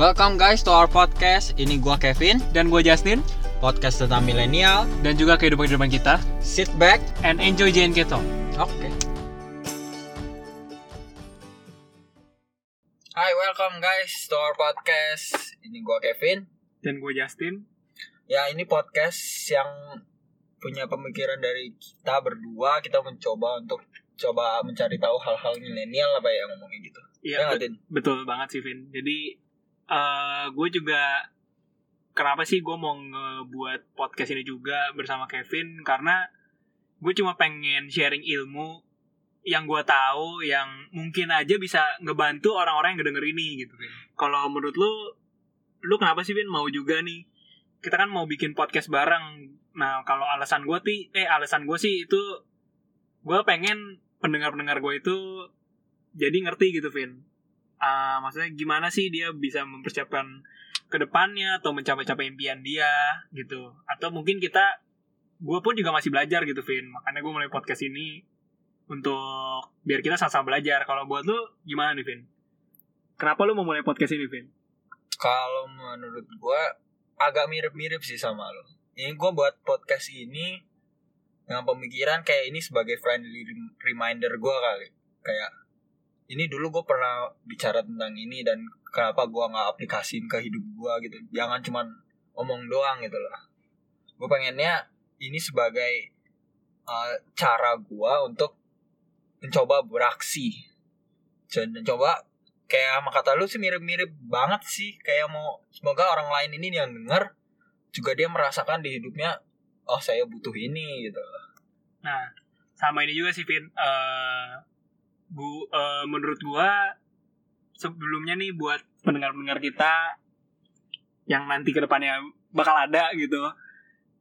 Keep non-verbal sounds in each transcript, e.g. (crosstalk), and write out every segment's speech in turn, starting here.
Welcome guys to our podcast. Ini gua Kevin, Dan gue Justin podcast tentang milenial. dan juga kehidupan-kehidupan kita Sit back. and enjoy JNK Talk. Oke. Hai, welcome guys to our podcast. Ini gua Kevin. Dan gue Justin. Ya, ini podcast yang punya pemikiran dari kita berdua. Kita mencoba untuk coba mencari tahu hal-hal milenial apa ya ngomongnya gitu. Iya, Ya, bet- betul banget sih Vin. Jadi eh gue juga kenapa sih gue mau ngebuat podcast ini juga bersama Kevin karena gue cuma pengen sharing ilmu yang gue tahu yang mungkin aja bisa ngebantu orang-orang yang ngedenger ini gitu Vin. Kalau menurut lu lu kenapa sih Vin mau juga nih? Kita kan mau bikin podcast bareng. Nah, kalau alasan gue ti eh alasan gue sih itu gue pengen pendengar-pendengar gue itu jadi ngerti gitu Vin Ah, maksudnya gimana sih dia bisa mempersiapkan ke depannya atau mencapai-capai impian dia gitu. Atau mungkin kita gue pun juga masih belajar gitu Vin. Makanya gue mulai podcast ini untuk biar kita sama-sama belajar. Kalau buat lu gimana nih Vin? Kenapa lu mau mulai podcast ini Vin? Kalau menurut gua agak mirip-mirip sih sama lo. Ini gua buat podcast ini dengan pemikiran kayak ini sebagai friendly rem- reminder gua kali. Kayak ini dulu gue pernah bicara tentang ini dan kenapa gua nggak aplikasiin ke hidup gua gitu. Jangan cuman omong doang gitu lah. Gue pengennya ini sebagai uh, cara gua untuk mencoba beraksi. Dan coba kayak sama kata lu sih mirip-mirip banget sih kayak mau semoga orang lain ini yang denger juga dia merasakan di hidupnya oh saya butuh ini gitu Nah, sama ini juga sih, Vin. Eh, bu, eh, menurut gua sebelumnya nih buat pendengar-pendengar kita yang nanti ke depannya bakal ada gitu.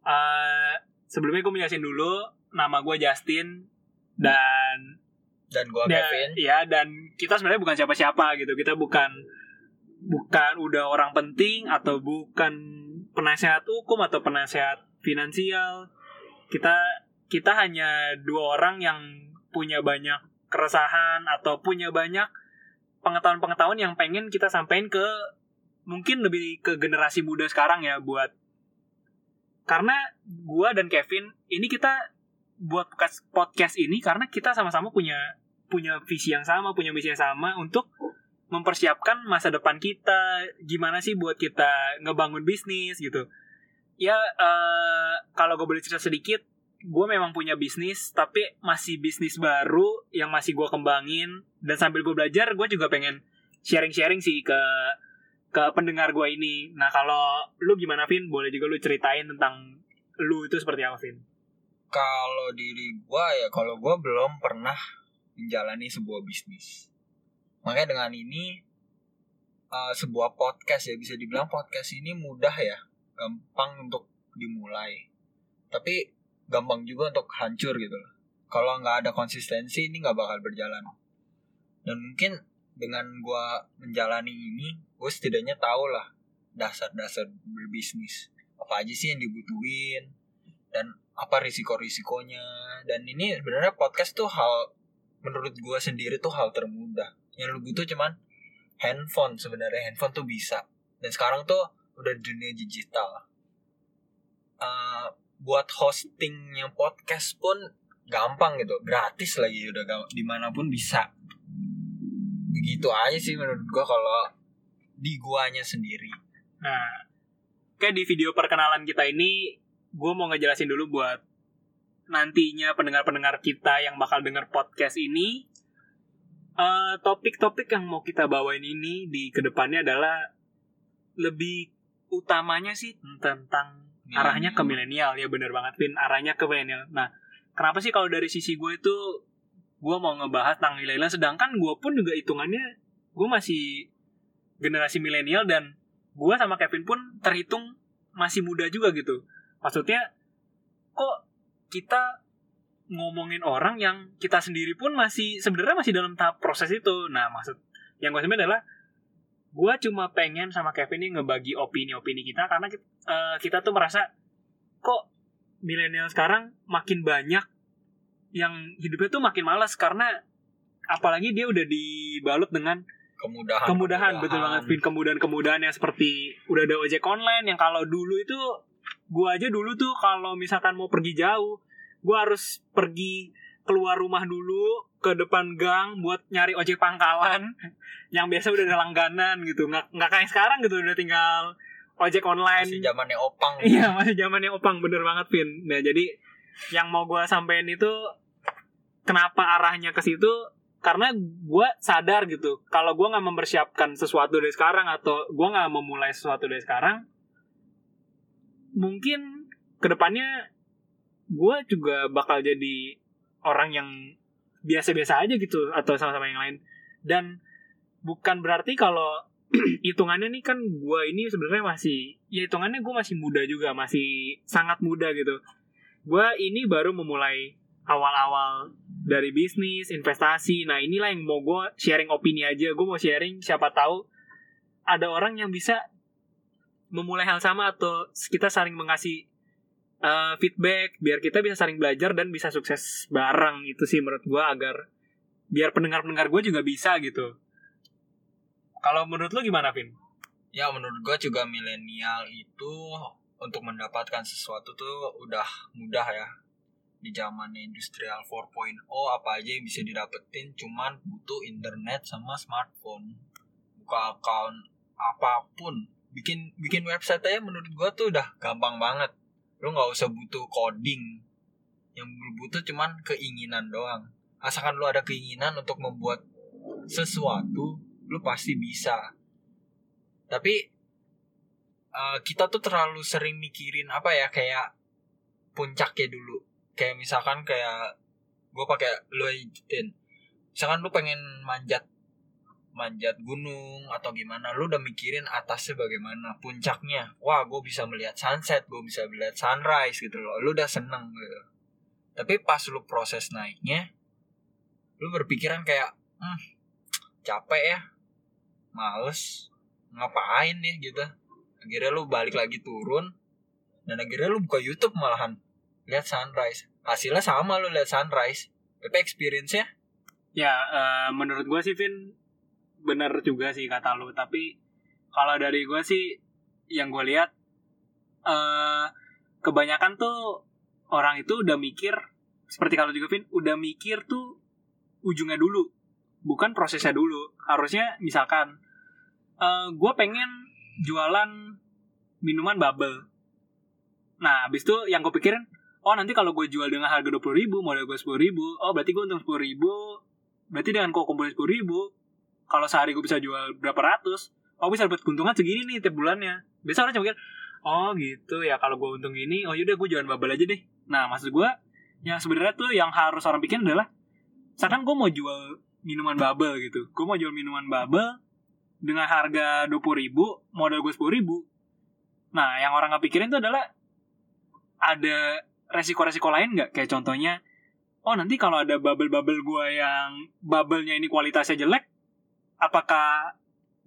Eh, sebelumnya gue menjelasin dulu nama gue Justin dan dan gua dan, Kevin ya dan kita sebenarnya bukan siapa-siapa gitu. Kita bukan bukan udah orang penting atau bukan penasehat hukum atau penasehat finansial. Kita kita hanya dua orang yang punya banyak keresahan atau punya banyak pengetahuan-pengetahuan yang pengen kita sampaikan ke mungkin lebih ke generasi muda sekarang ya buat karena gua dan Kevin ini kita buat podcast- ini karena kita sama-sama punya punya visi yang sama, punya misi yang sama untuk mempersiapkan masa depan kita, gimana sih buat kita ngebangun bisnis gitu. Ya eh, kalau gue boleh cerita sedikit, gue memang punya bisnis, tapi masih bisnis baru yang masih gue kembangin dan sambil gue belajar, gue juga pengen sharing-sharing sih ke ke pendengar gue ini. Nah kalau lu gimana Vin? Boleh juga lu ceritain tentang lu itu seperti apa Vin? kalau diri gua ya kalau gua belum pernah menjalani sebuah bisnis makanya dengan ini uh, sebuah podcast ya bisa dibilang podcast ini mudah ya gampang untuk dimulai tapi gampang juga untuk hancur gitu loh. Kalau nggak ada konsistensi ini nggak bakal berjalan. Dan mungkin dengan gua menjalani ini gue setidaknya tahu lah dasar-dasar berbisnis. Apa aja sih yang dibutuhin dan apa risiko-risikonya. Dan ini sebenarnya podcast tuh hal menurut gue sendiri tuh hal termudah. Yang lu butuh cuman handphone sebenarnya. Handphone tuh bisa. Dan sekarang tuh udah dunia digital. Eh, buat hosting yang podcast pun gampang gitu. Gratis lagi udah di mana pun bisa. Begitu aja sih menurut gue kalau di guanya sendiri. Nah, kayak di video perkenalan kita ini, gue mau ngejelasin dulu buat nantinya pendengar-pendengar kita yang bakal denger podcast ini, eh, topik-topik yang mau kita bawain ini di ke depannya adalah lebih utamanya sih tentang arahnya ke milenial ya bener banget Vin arahnya ke milenial. Nah, kenapa sih kalau dari sisi gue itu gue mau ngebahas tentang milenial, sedangkan gue pun juga hitungannya gue masih generasi milenial dan gue sama Kevin pun terhitung masih muda juga gitu. Maksudnya kok kita ngomongin orang yang kita sendiri pun masih sebenarnya masih dalam tahap proses itu. Nah, maksud yang gue sebenarnya adalah gue cuma pengen sama Kevin ini ngebagi opini-opini kita karena kita, eh, kita tuh merasa kok milenial sekarang makin banyak yang hidupnya tuh makin malas karena apalagi dia udah dibalut dengan kemudahan. kemudahan betul banget Vin. Kemudahan-kemudahan yang seperti udah ada ojek online yang kalau dulu itu gua aja dulu tuh kalau misalkan mau pergi jauh gua harus pergi keluar rumah dulu ke depan gang buat nyari ojek pangkalan (laughs) yang biasa udah ada langganan gitu. Nggak nggak kayak sekarang gitu udah tinggal ojek online. Masih zamannya opang. (laughs) Iya masih zamannya opang bener banget Vin. Nah jadi yang mau gua sampein itu kenapa arahnya ke situ? Karena gue sadar gitu kalau gue nggak mempersiapkan sesuatu dari sekarang atau gue nggak memulai sesuatu dari sekarang mungkin ke depannya gue juga bakal jadi orang yang biasa-biasa aja gitu atau sama-sama yang lain dan bukan berarti kalau (clears throat) hitungannya nih kan gue ini sebenarnya masih ya hitungannya gue masih muda juga masih sangat muda gitu gue ini baru memulai awal-awal dari bisnis, investasi. Nah inilah yang mau gue sharing opini aja. Gue mau sharing siapa tahu ada orang yang bisa memulai hal sama atau kita saling mengasih uh, feedback biar kita bisa saling belajar dan bisa sukses bareng. Itu sih menurut gue agar biar pendengar-pendengar gue juga bisa gitu. Kalau menurut lo gimana, Vin? Ya menurut gue juga milenial itu untuk mendapatkan sesuatu tuh udah mudah ya di zaman industrial 4.0 apa aja yang bisa didapetin cuman butuh internet sama smartphone buka account apa pun bikin bikin website aja menurut gua tuh udah gampang banget lu nggak usah butuh coding. Yang lu butuh cuman keinginan doang. Asalkan lu ada keinginan untuk membuat sesuatu lu pasti bisa. Tapi uh, kita tuh terlalu sering mikirin apa ya kayak puncaknya dulu. Kayak misalkan kayak gue pakai ikutin misalkan lu pengen manjat manjat gunung atau gimana lu udah mikirin atasnya bagaimana puncaknya. Wah gue bisa melihat sunset gue bisa melihat sunrise gitu loh. Lu udah seneng gitu. Tapi pas lu proses naiknya lu berpikiran kayak hmm, capek ya males ngapain ya gitu. Akhirnya lu balik lagi turun dan akhirnya lu buka YouTube malahan lihat sunrise. Hasilnya sama lo lihat sunrise. Tapi experience-nya? Ya uh, menurut gue sih Vin bener juga sih kata lu. Tapi kalau dari gue sih yang gue lihat uh, kebanyakan tuh orang itu udah mikir seperti kalau juga Vin udah mikir tuh ujungnya dulu bukan prosesnya dulu. Harusnya misalkan uh, gue pengen jualan minuman bubble. Nah habis itu yang gue pikirin oh nanti kalau gue jual dengan harga dua puluh ribu modal gue sepuluh ribu oh berarti gue untung sepuluh ribu berarti dengan kok kumpulin sepuluh ribu kalau sehari gue bisa jual berapa ratus oh bisa dapat keuntungan segini nih tiap bulannya. Biasa orang cuma mikir oh gitu ya kalau gue untung gini oh yaudah gue jualan bubble aja deh. Nah maksud gue yang sebenarnya tuh yang harus orang pikir adalah misalkan gue mau jual minuman bubble gitu. Gue mau jual minuman bubble dengan harga dua puluh ribu modal gue sepuluh ribu. Nah yang orang nggak pikirin itu adalah ada resiko-resiko lain nggak? Kayak contohnya, oh nanti kalau ada bubble-bubble gue yang bubble-nya ini kualitasnya jelek, apakah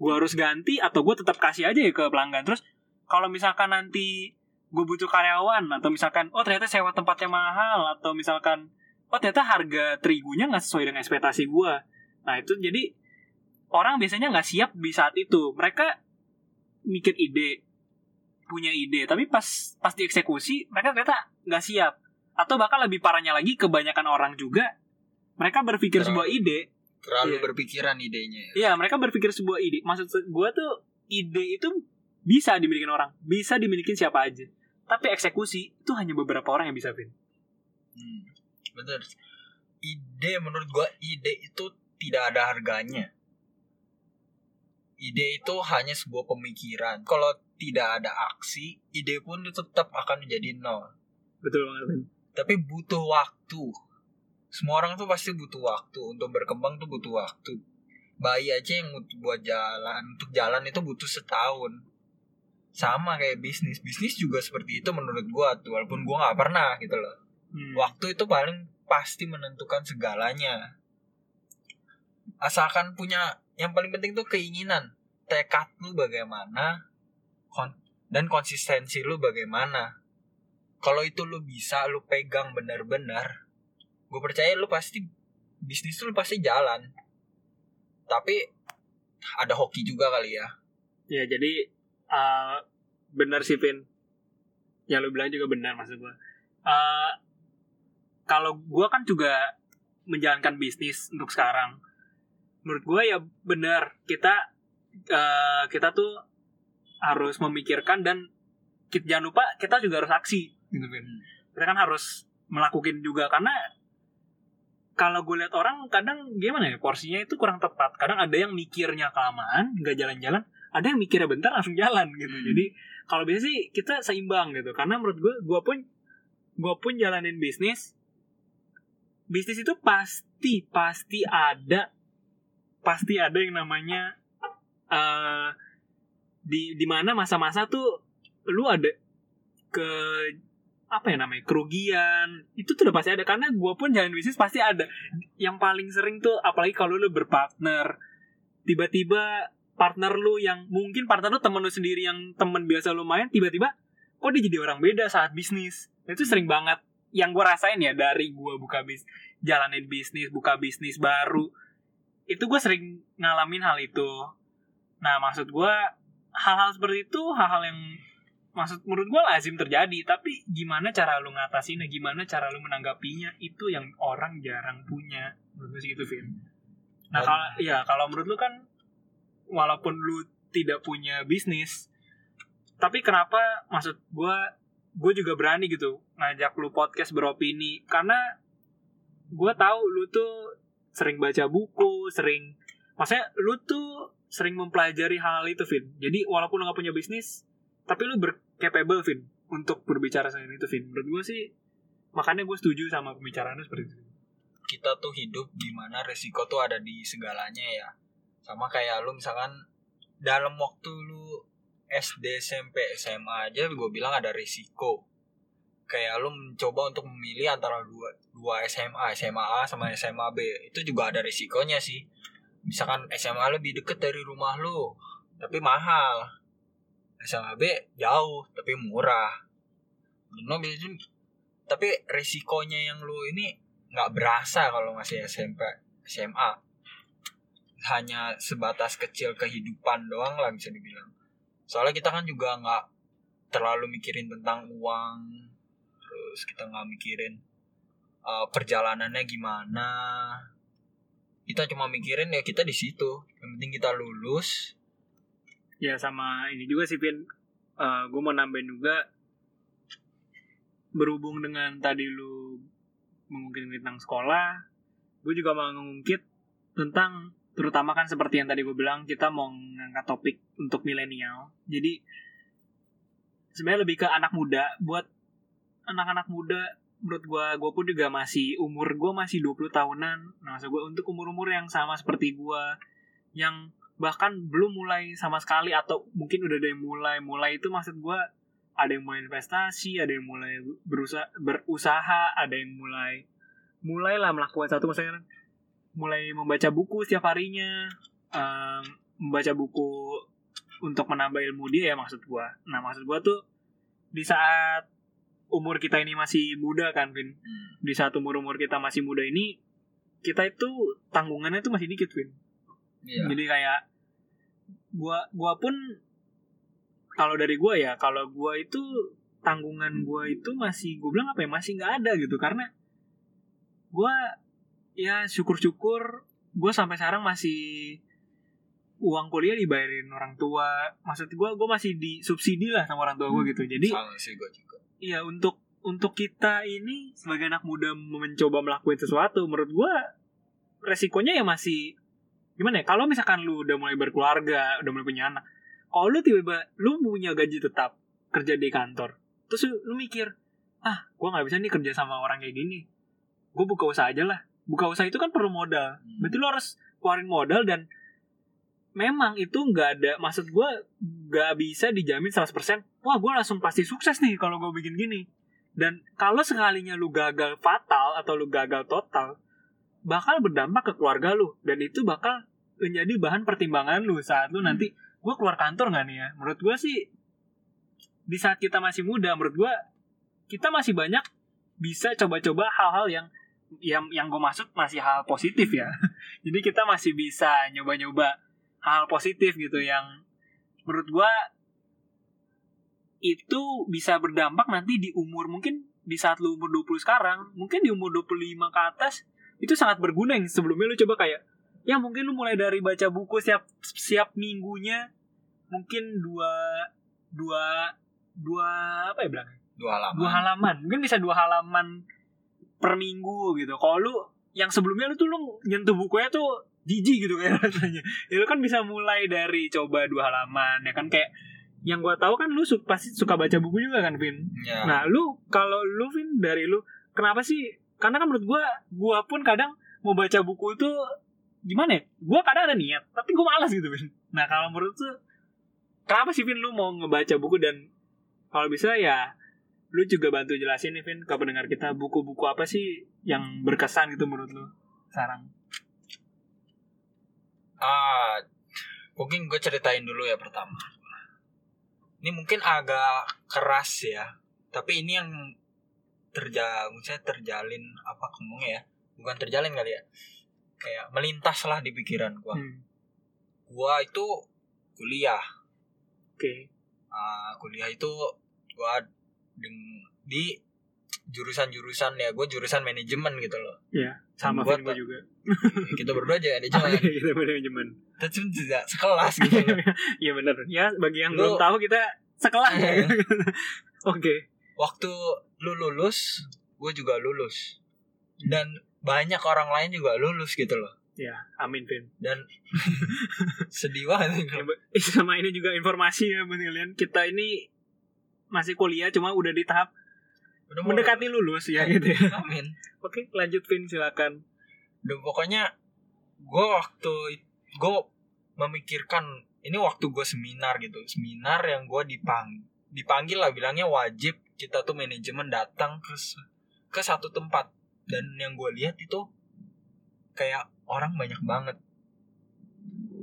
gue harus ganti atau gue tetap kasih aja ya ke pelanggan? Terus kalau misalkan nanti gue butuh karyawan atau misalkan oh ternyata sewa tempatnya mahal atau misalkan oh ternyata harga terigunya nggak sesuai dengan ekspektasi gue. Nah itu jadi orang biasanya nggak siap di saat itu. Mereka mikir ide, punya ide tapi pas pas dieksekusi mereka ternyata nggak siap atau bahkan lebih parahnya lagi kebanyakan orang juga mereka berpikir sebuah ide terlalu iya. berpikiran idenya iya mereka berpikir sebuah ide maksud gue tuh ide itu bisa dimiliki orang bisa dimiliki siapa aja tapi eksekusi itu hanya beberapa orang yang bisa pin hmm, bener ide menurut gue ide itu tidak ada harganya ide itu hanya sebuah pemikiran kalau tidak ada aksi, ide pun tetap akan menjadi nol. Betul banget. Tapi butuh waktu. Semua orang tuh pasti butuh waktu untuk berkembang tuh butuh waktu. Bayi aja yang buat jalan, untuk jalan itu butuh setahun. Sama kayak bisnis, bisnis juga seperti itu menurut gua tuh, walaupun gua nggak pernah gitu loh. Hmm. Waktu itu paling pasti menentukan segalanya. Asalkan punya yang paling penting tuh keinginan, tekad lu bagaimana, kon dan konsistensi lu bagaimana kalau itu lu bisa lu pegang benar-benar gue percaya lu pasti bisnis lu pasti jalan tapi ada hoki juga kali ya Ya jadi uh, benar sih Vin. Yang lu bilang juga benar maksud gua. Uh, kalau gua kan juga menjalankan bisnis untuk sekarang. Menurut gua ya benar kita uh, kita tuh harus memikirkan dan kita, jangan lupa kita juga harus aksi gitu. Kita kan harus melakukan juga karena kalau gue lihat orang kadang gimana ya porsinya itu kurang tepat. Kadang ada yang mikirnya kelamaan, nggak jalan-jalan, ada yang mikirnya bentar langsung jalan gitu. Hmm. Jadi kalau biasa sih kita seimbang gitu. Karena menurut gue, gue pun gue pun jalanin bisnis. Bisnis itu pasti pasti ada pasti ada yang namanya eh di di mana masa-masa tuh lu ada ke apa ya namanya kerugian. Itu tuh udah pasti ada karena gue pun jalan bisnis pasti ada. Yang paling sering tuh apalagi kalau lu berpartner tiba-tiba partner lu yang mungkin partner lu temen lu sendiri yang temen biasa lu main tiba-tiba kok dia jadi orang beda saat bisnis? Nah, itu sering banget. Yang gue rasain ya dari gue buka bis jalanin bisnis buka bisnis baru itu gue sering ngalamin hal itu. Nah maksud gue hal-hal seperti itu hal-hal yang maksud menurut gue lazim terjadi tapi gimana cara lu ngatasinnya gimana cara lu menanggapinya itu yang orang jarang punya. Menurut gue sih gitu Vin. Nah Dan- kalau ya kalau menurut lu kan walaupun lu tidak punya bisnis tapi kenapa maksud gue gue juga berani gitu ngajak lu podcast beropini. Karena gue tahu lu tuh sering baca buku sering maksudnya lu tuh sering mempelajari hal itu Vin. Jadi walaupun lu gak punya bisnis tapi lu bercapable Vin untuk berbicara soal itu Vin. Menurut gue sih makanya gue setuju sama pembicaraan lu seperti itu. Kita tuh hidup di mana resiko tuh ada di segalanya ya. Sama kayak lu misalkan dalam waktu lu SD SMP SMA aja gue bilang ada resiko kayak lu mencoba untuk memilih antara dua dua SMA SMA A sama SMA B. Itu juga ada resikonya sih. Misalkan SMA lebih deket dari rumah lu tapi mahal SMA B jauh tapi murah. Lu biasanya tapi resikonya yang lu ini nggak berasa kalau masih SMP SMA hanya sebatas kecil kehidupan doang lah bisa dibilang. Soalnya kita kan juga nggak terlalu mikirin tentang uang terus kita nggak mikirin uh, perjalanannya gimana. Kita cuma mikirin ya kita di situ. Yang penting kita lulus ya sama ini juga sih Vin. Gue mau nambahin juga berhubung dengan tadi lu mengungkit tentang sekolah gue juga mau ngungkit tentang terutama kan seperti yang tadi gue bilang kita mau ngangkat topik untuk milenial. Jadi sebenarnya lebih ke anak muda. Buat anak-anak muda menurut gue gue pun juga masih umur gue masih 20 tahunan. Nah maksud untuk umur-umur yang sama seperti gue yang bahkan belum mulai sama sekali atau mungkin udah ada yang mulai mulai itu maksud gue ada yang mulai investasi ada yang mulai berusaha berusaha ada yang mulai mulailah melakukan satu misalnya mulai membaca buku setiap harinya em, membaca buku untuk menambah ilmu dia ya maksud gue nah maksud gue tuh di saat umur kita ini masih muda kan Vin? Di saat umur umur kita masih muda ini kita itu tanggungannya tuh masih dikit Vin. Iya. jadi kayak gua gua pun kalau dari gua ya kalau gua itu tanggungan gua itu masih gua bilang apa ya masih nggak ada gitu. Karena gua ya syukur-syukur gua sampai sekarang masih uang kuliah dibayarin orang tua. Maksud gua gua masih disubsidi lah sama orang tua gua gitu. Jadi sama sih gue juga. Iya untuk untuk kita ini sebagai anak muda mencoba melakukan sesuatu menurut gua resikonya ya masih gimana ya? Kalau misalkan lu udah mulai berkeluarga udah mulai punya anak kalau lu tiba-tiba lu punya gaji tetap kerja di kantor terus lu, lu mikir ah gua nggak bisa nih kerja sama orang kayak gini. Gue buka usaha aja lah. Buka usaha itu kan perlu modal. Hmm. berarti lu harus keluarin modal dan memang itu nggak ada maksud gue nggak bisa dijamin 100% wah gue langsung pasti sukses nih kalau gue bikin gini. Dan kalau sekalinya lu gagal fatal atau lu gagal total bakal berdampak ke keluarga lu dan itu bakal menjadi bahan pertimbangan lu saat lu nanti gue keluar kantor nggak nih ya? Menurut gue sih di saat kita masih muda menurut gue kita masih banyak bisa coba-coba hal-hal yang yang yang gue maksud masih hal positif ya. (laughs) Jadi kita masih bisa nyoba-nyoba hal positif gitu yang menurut gua itu bisa berdampak nanti di umur mungkin di saat lu umur 20 sekarang, mungkin di umur 25 ke atas itu sangat berguna yang sebelumnya lu coba kayak ya mungkin lu mulai dari baca buku siap siap minggunya mungkin dua dua dua apa ya bilang dua halaman. Dua halaman. Mungkin bisa dua halaman per minggu gitu. Kalau lu yang sebelumnya lu tuh lu nyentuh bukunya tuh jijik gitu kayak (laughs) rasanya. Ya lu kan bisa mulai dari coba dua halaman ya kan? Kayak yang gua tahu kan lu su- pasti suka baca buku juga kan Vin? Ya. nah lu kalau lu Vin dari lu kenapa sih? Karena kan menurut gua gua pun kadang mau baca buku itu gimana ya? Gua kadang ada niat tapi gua malas gitu Vin. Nah kalau menurut lu kenapa sih Vin lu mau ngebaca buku? Dan kalau bisa ya lu juga bantu jelasin nih Vin ke pendengar kita buku-buku apa sih yang berkesan gitu menurut lu sekarang? Ah, mungkin gue ceritain dulu ya pertama. Ini mungkin agak keras ya, tapi ini yang terja, misalnya terjalin apa ngomongnya ya, bukan terjalin kali ya, kayak melintas lah di pikiran gue. Hmm. Gua itu kuliah, oke. Ah, kuliah itu gua deng- di jurusan-jurusan ya, gue jurusan manajemen gitu loh. ya sama Gua gua tak- juga. (laughs) Kita berdua aja ada jangan, (laughs) iya, kita manajemen tapi tidak sekelas gitu loh. iya bener ya bagi yang Lu- belum tahu kita sekelas. Ya (laughs) oke. Waktu lu lulus gue juga lulus. Dan banyak orang lain juga lulus gitu loh. Ya amin Vin. Dan (laughs) sedih banget Ya, (laughs) sama ini juga informasi ya buat kalian kita ini masih kuliah cuma udah di tahap Udah mendekati lulus ya gitu ya. Amin. Oke lanjut Vin silakan. Dan pokoknya gue waktu gue memikirkan ini waktu gue seminar gitu. Seminar yang gue dipang dipanggil lah bilangnya wajib. Kita tuh manajemen datang ke ke satu tempat dan yang gue lihat itu kayak orang banyak banget.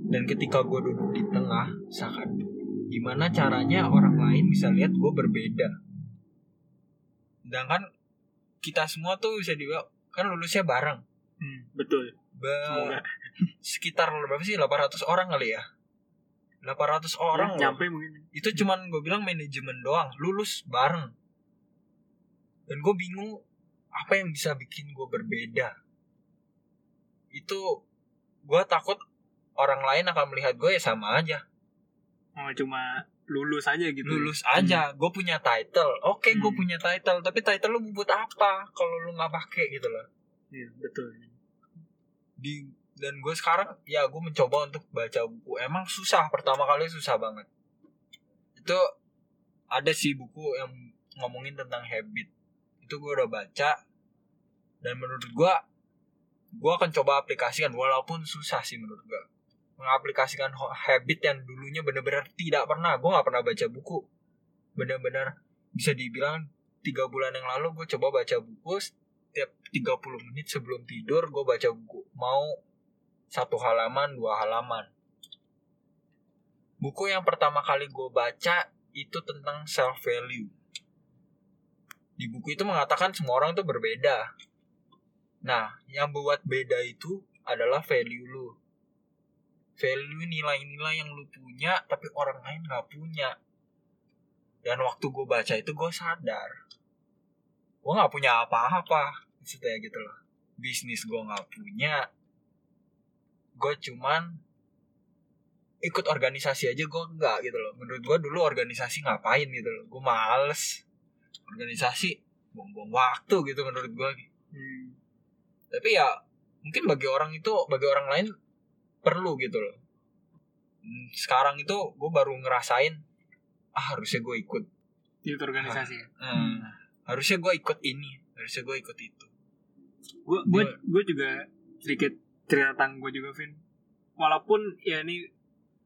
Dan ketika gue duduk di tengah seakan gimana caranya orang lain bisa lihat gue berbeda. Sedangkan kita semua tuh bisa dibilang kan lulusnya bareng. Hmm, betul. Ba- semoga. sekitar berapa sih? 800 orang kali ya? 800 orang Ya, nyampe mungkin. Itu cuman gue bilang manajemen doang lulus bareng. Dan gue bingung apa yang bisa bikin gue berbeda? Itu gue takut orang lain akan melihat gue ya sama aja. Oh, cuma lulus aja gitu lulus aja gue punya title. Oke gue Hmm. punya title tapi title lu buat apa kalau lu nggak pakai gitu loh. Iya, betul. Di dan gue sekarang ya gue mencoba untuk baca buku. Emang susah pertama kali susah banget. Itu ada sih buku yang ngomongin tentang habit. Itu gue udah baca dan menurut gue gue akan coba aplikasikan walaupun susah sih menurut gue mengaplikasikan habit yang dulunya benar-benar tidak pernah. Gue nggak pernah baca buku. Benar-benar bisa dibilang tiga bulan yang lalu gue coba baca buku setiap 30 menit sebelum tidur gue baca buku. Mau satu halaman dua halaman. Buku yang pertama kali gue baca itu tentang self value di buku itu mengatakan semua orang itu berbeda nah yang buat beda itu adalah value lu. Value nilai-nilai yang lu punya tapi orang lain nggak punya. Dan waktu gue baca itu gue sadar. Gue nggak punya apa-apa maksudnya gitu loh. Bisnis gue nggak punya. Gue cuman ikut organisasi aja gue nggak gitu loh. Menurut gue dulu organisasi ngapain gitu loh. Gue males. Organisasi buang-buang waktu gitu menurut gue hmm. Tapi ya mungkin bagi orang itu bagi orang lain perlu gitu loh. Hmm, sekarang itu gue baru ngerasain ah harusnya gue ikut. Itu organisasi ya? Hmm, harusnya gue ikut ini harusnya gue ikut itu. Gue gue gue juga sedikit cerita tentang gue juga Vin. Walaupun ya ini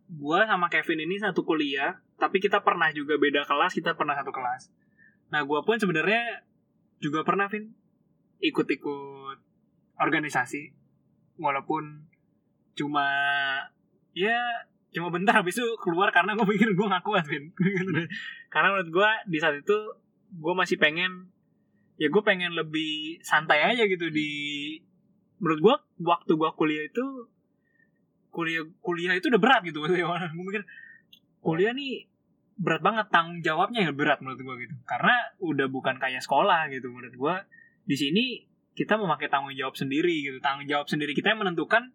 gue sama Kevin ini satu kuliah tapi kita pernah juga beda kelas kita pernah satu kelas. Nah gue pun sebenarnya juga pernah Vin. Ikut-ikut organisasi. Walaupun cuma ya cuma bentar habis itu keluar karena gue pikir gue gak kuat Vin. (laughs) Karena menurut gue di saat itu gue masih pengen ya gue pengen lebih santai aja gitu di menurut gue waktu gue kuliah itu kuliah kuliah itu udah berat gitu maksudnya. (laughs) Gue mikir kuliah nih berat banget tanggung jawabnya yang berat menurut gue gitu. Karena udah bukan kayak sekolah gitu menurut gue di sini kita memakai tanggung jawab sendiri gitu. Tanggung jawab sendiri kita yang menentukan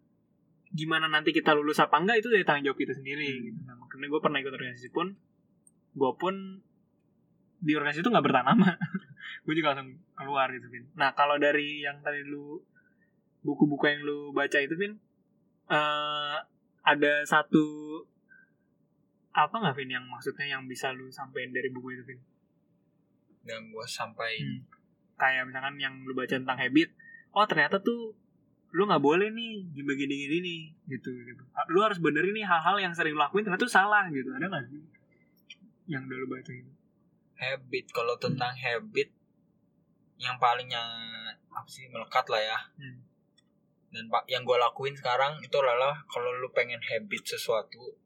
gimana nanti kita lulus apa enggak itu dari tanggung jawab kita sendiri gitu. Nah, makanya gue pernah ikut organisasi pun gue pun di organisasi itu nggak bertahan lama. (laughs) Gue juga langsung keluar gitu Vin. Nah kalau dari yang tadi lu buku-buku yang lu baca itu Vin eh ada satu apa nggak Vin yang maksudnya yang bisa lu sampein dari buku itu Vin? Yang gue sampaikan. Hmm. Kayak misalkan yang lu baca tentang habit oh ternyata tuh lu nggak boleh nih gini gini nih gitu. Gitu lu harus benerin nih hal-hal yang sering lu lakuin ternyata tuh salah gitu. Ada nggak sih yang udah lu baca gitu habit kalau tentang habit yang palingnya apa sih melekat lah ya. Hmm. dan pak yang gue lakuin sekarang itu adalah kalau lu pengen habit sesuatu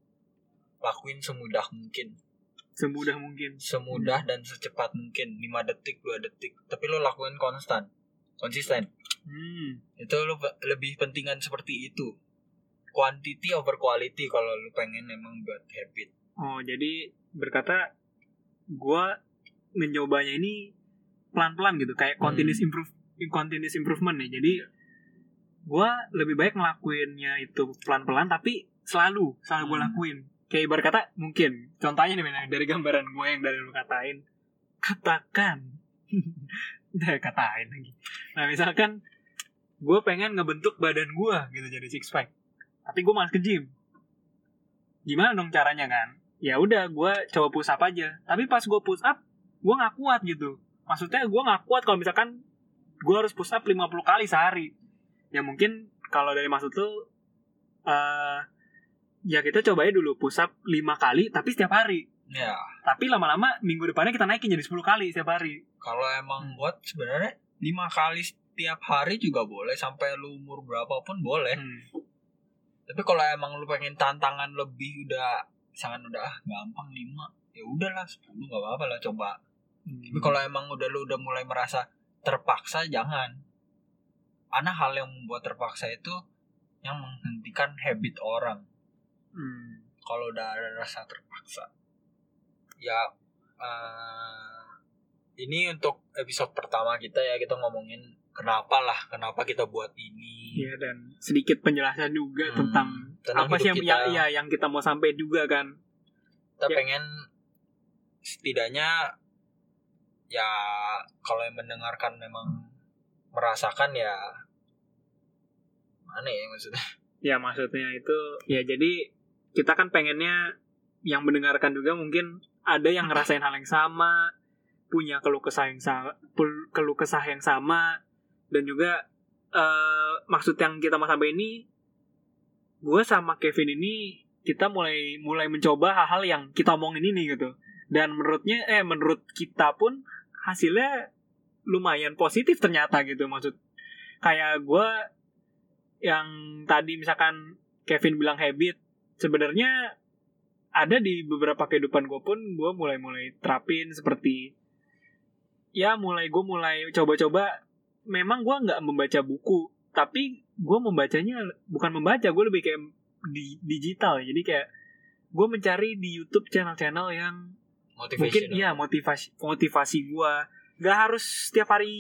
lakuin semudah mungkin semudah mungkin. Semudah dan secepat mungkin. 5 detik 2 detik. Tapi lu lakuin konstan. Konsisten. Hmm. itu pe- lebih pentingan seperti itu. Quantity over quality kalau lu pengen emang buat habit. Oh jadi berkata gua mencobanya ini pelan-pelan gitu. Kayak Hmm. continuous improve continuous improvement nih jadi gua lebih baik ngelakuinnya itu pelan-pelan tapi selalu selalu Hmm. lakuin kayak ibarat kata mungkin. Contohnya nih dari gambaran gue yang dari lu katain. Katakan. (laughs) Udah katain lagi. Nah misalkan gue pengen ngebentuk badan gue gitu jadi six pack. Tapi gue malas ke gym. Gimana dong caranya kan? Ya udah gue coba push up aja. Tapi pas gue push up gue nggak kuat gitu. Maksudnya gue nggak kuat kalau misalkan gue harus push up 50 kali sehari. Ya mungkin kalau dari maksud tuh ya kita cobain dulu push up 5 kali tapi setiap hari. Ya. Tapi lama-lama minggu depannya kita naikin jadi 10 kali setiap hari. Kalau emang buat sebenarnya lima kali setiap hari juga boleh sampai lu umur berapapun boleh. Hmm. tapi kalau emang lu pengen tantangan lebih udah sangat udah ah, gampang lima ya udahlah sepuluh nggak apa-apa lah coba. Tapi kalau emang udah lu udah mulai merasa terpaksa jangan. Karena hal yang membuat terpaksa itu yang menghentikan habit orang Hmm. kalau udah ada rasa terpaksa ya eh, ini untuk episode pertama kita ya kita ngomongin kenapa lah kenapa kita buat ini Iya dan sedikit penjelasan juga Hmm, tentang, tentang apa sih yang ya, kita. ya, yang kita mau sampai juga kan. kita Ya. pengen setidaknya ya kalau yang mendengarkan memang merasakan ya mana ya maksudnya Ya maksudnya itu ya jadi kita kan pengennya yang mendengarkan juga mungkin ada yang ngerasain hal yang sama, punya keluh kesah yang sama, keluh kesah yang sama dan juga eh, maksud yang kita mau sampai ini gue sama Kevin ini kita mulai mulai mencoba hal-hal yang kita omongin ini gitu. Dan menurutnya eh menurut kita pun hasilnya lumayan positif ternyata gitu maksud. Kayak gue yang tadi misalkan Kevin bilang habit sebenarnya ada di beberapa kehidupan gue pun gue mulai mulai terapin seperti ya mulai gue mulai coba-coba. Memang gue nggak membaca buku tapi gue membacanya bukan membaca gue lebih kayak di digital. Jadi kayak gue mencari di YouTube channel-channel yang mungkin iya motivasi motivasi gue gak harus setiap hari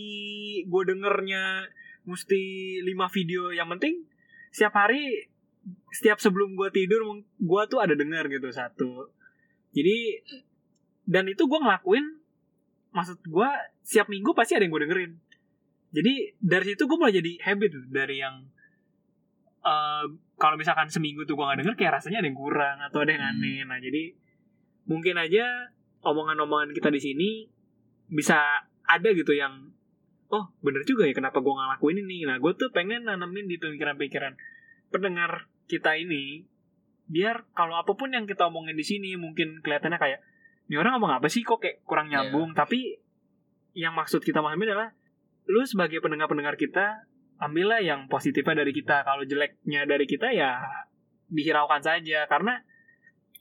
gue dengernya mesti lima video. Yang penting setiap hari setiap sebelum gue tidur gue tuh ada denger gitu satu. Jadi dan itu gue ngelakuin maksud gue setiap minggu pasti ada yang gue dengerin. Jadi dari situ gue mulai jadi habit dari yang eh, kalau misalkan seminggu tuh gue gak denger kayak rasanya ada yang kurang atau ada yang Hmm. aneh. Nah jadi mungkin aja omongan-omongan kita di sini bisa ada gitu yang oh bener juga ya kenapa gue ngelakuin ini. Nah gue tuh pengen nanemin di pemikiran-pikiran pendengar kita ini biar kalau apa pun yang kita omongin di sini mungkin kelihatannya kayak ini orang ngomong apa sih? Kok kayak kurang Iya. nyambung? Tapi yang maksud kita pahami adalah lu sebagai pendengar-pendengar kita ambillah yang positifnya dari kita. Kalau jeleknya dari kita ya dihiraukan saja. Karena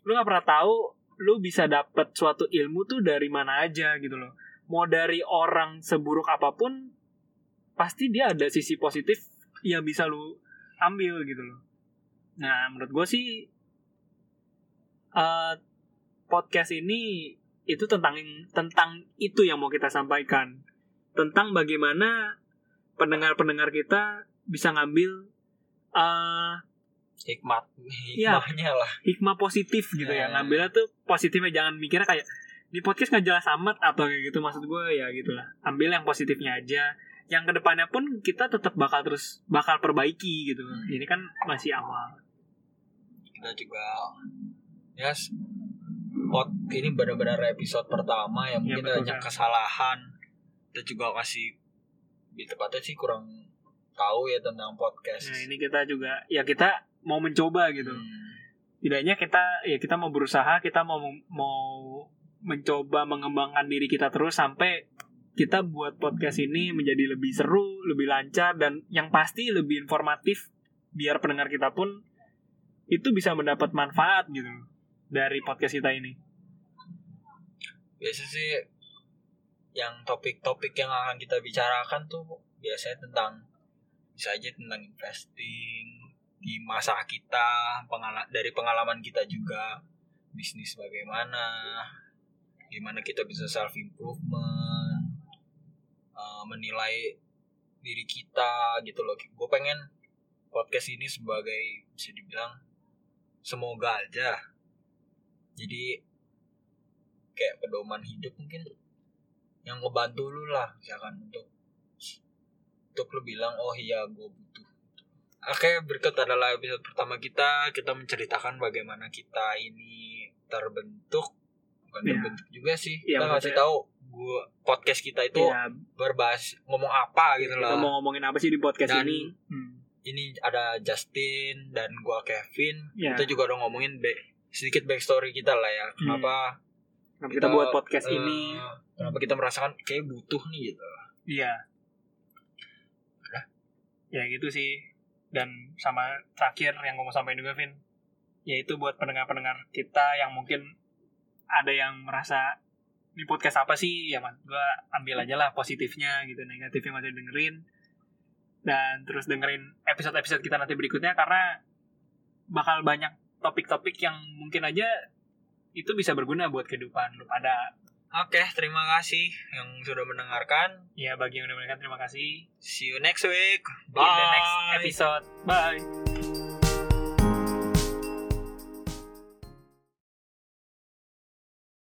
lu nggak pernah tahu lu bisa dapet suatu ilmu tuh dari mana aja gitu loh. Mau dari orang seburuk apa pun pasti dia ada sisi positif yang bisa lu ambil gitu loh Nah, menurut gue sih eh podcast ini itu tentang tentang itu yang mau kita sampaikan. Tentang bagaimana pendengar-pendengar kita bisa ngambil eh hikmat Iya. hikmahnya lah. Hikmah positif gitu ya. Nah. ngambilnya tuh positifnya. Jangan mikirnya kayak di podcast nggak jelas amat atau kayak gitu. Maksud gue ya gitulah ambil yang positifnya aja yang ke depannya pun kita tetap bakal terus bakal perbaiki gitu. Hmm. ini kan masih awal kita juga ya s- pot ini benar-benar episode pertama yang Ya, mungkin betul, banyak kesalahan. Kita juga masih di tepatnya sih kurang tahu ya tentang podcast. Nah ini kita juga ya kita mau mencoba gitu. Hmm. tidaknya kita ya kita mau berusaha kita mau mau mencoba mengembangkan diri kita terus sampai kita buat podcast ini menjadi lebih seru, lebih lancar dan yang pasti lebih informatif biar pendengar kita pun itu bisa mendapat manfaat gitu dari podcast kita ini. biasa sih yang topik-topik yang akan kita bicarakan tuh biasanya tentang bisa aja tentang investing di masa kita pengala dari pengalaman kita juga bisnis bagaimana gimana kita bisa self improvement menilai diri kita gitu loh. Gue pengen podcast ini sebagai bisa dibilang semoga aja. Jadi kayak pedoman hidup mungkin yang ngebantu lu lah misalkan untuk untuk lu bilang oh iya gue butuh. Oke berikut adalah episode pertama kita. Kita menceritakan bagaimana kita ini terbentuk. Bukan Iya. terbentuk juga sih. Iya, kita kasih tahu gua podcast kita itu ya, berbahas ngomong apa gitu kita loh mau ngomongin apa sih di podcast Dan- ini? Hmm. ini ada Justin dan gua Kevin Ya. kita juga udah ngomongin back, sedikit backstory kita lah ya kenapa Kenapa kita buat podcast eh, ini? kenapa kita merasakan kayak butuh nih gitu Iya. Udah. Ya gitu sih. Dan sama terakhir yang gue mau sampaikan juga, Vin. Yaitu buat pendengar-pendengar kita yang mungkin ada yang merasa di podcast apa sih? Ya man gue ambil aja lah positifnya gitu negatifnya masih dengerin. Dan terus dengerin episode-episode kita nanti berikutnya karena bakal banyak topik-topik yang mungkin aja itu bisa berguna buat kehidupan lu pada. Oke terima kasih yang sudah mendengarkan. Ya bagi yang udah mendengarkan terima kasih. See you next week. In the next episode. Bye.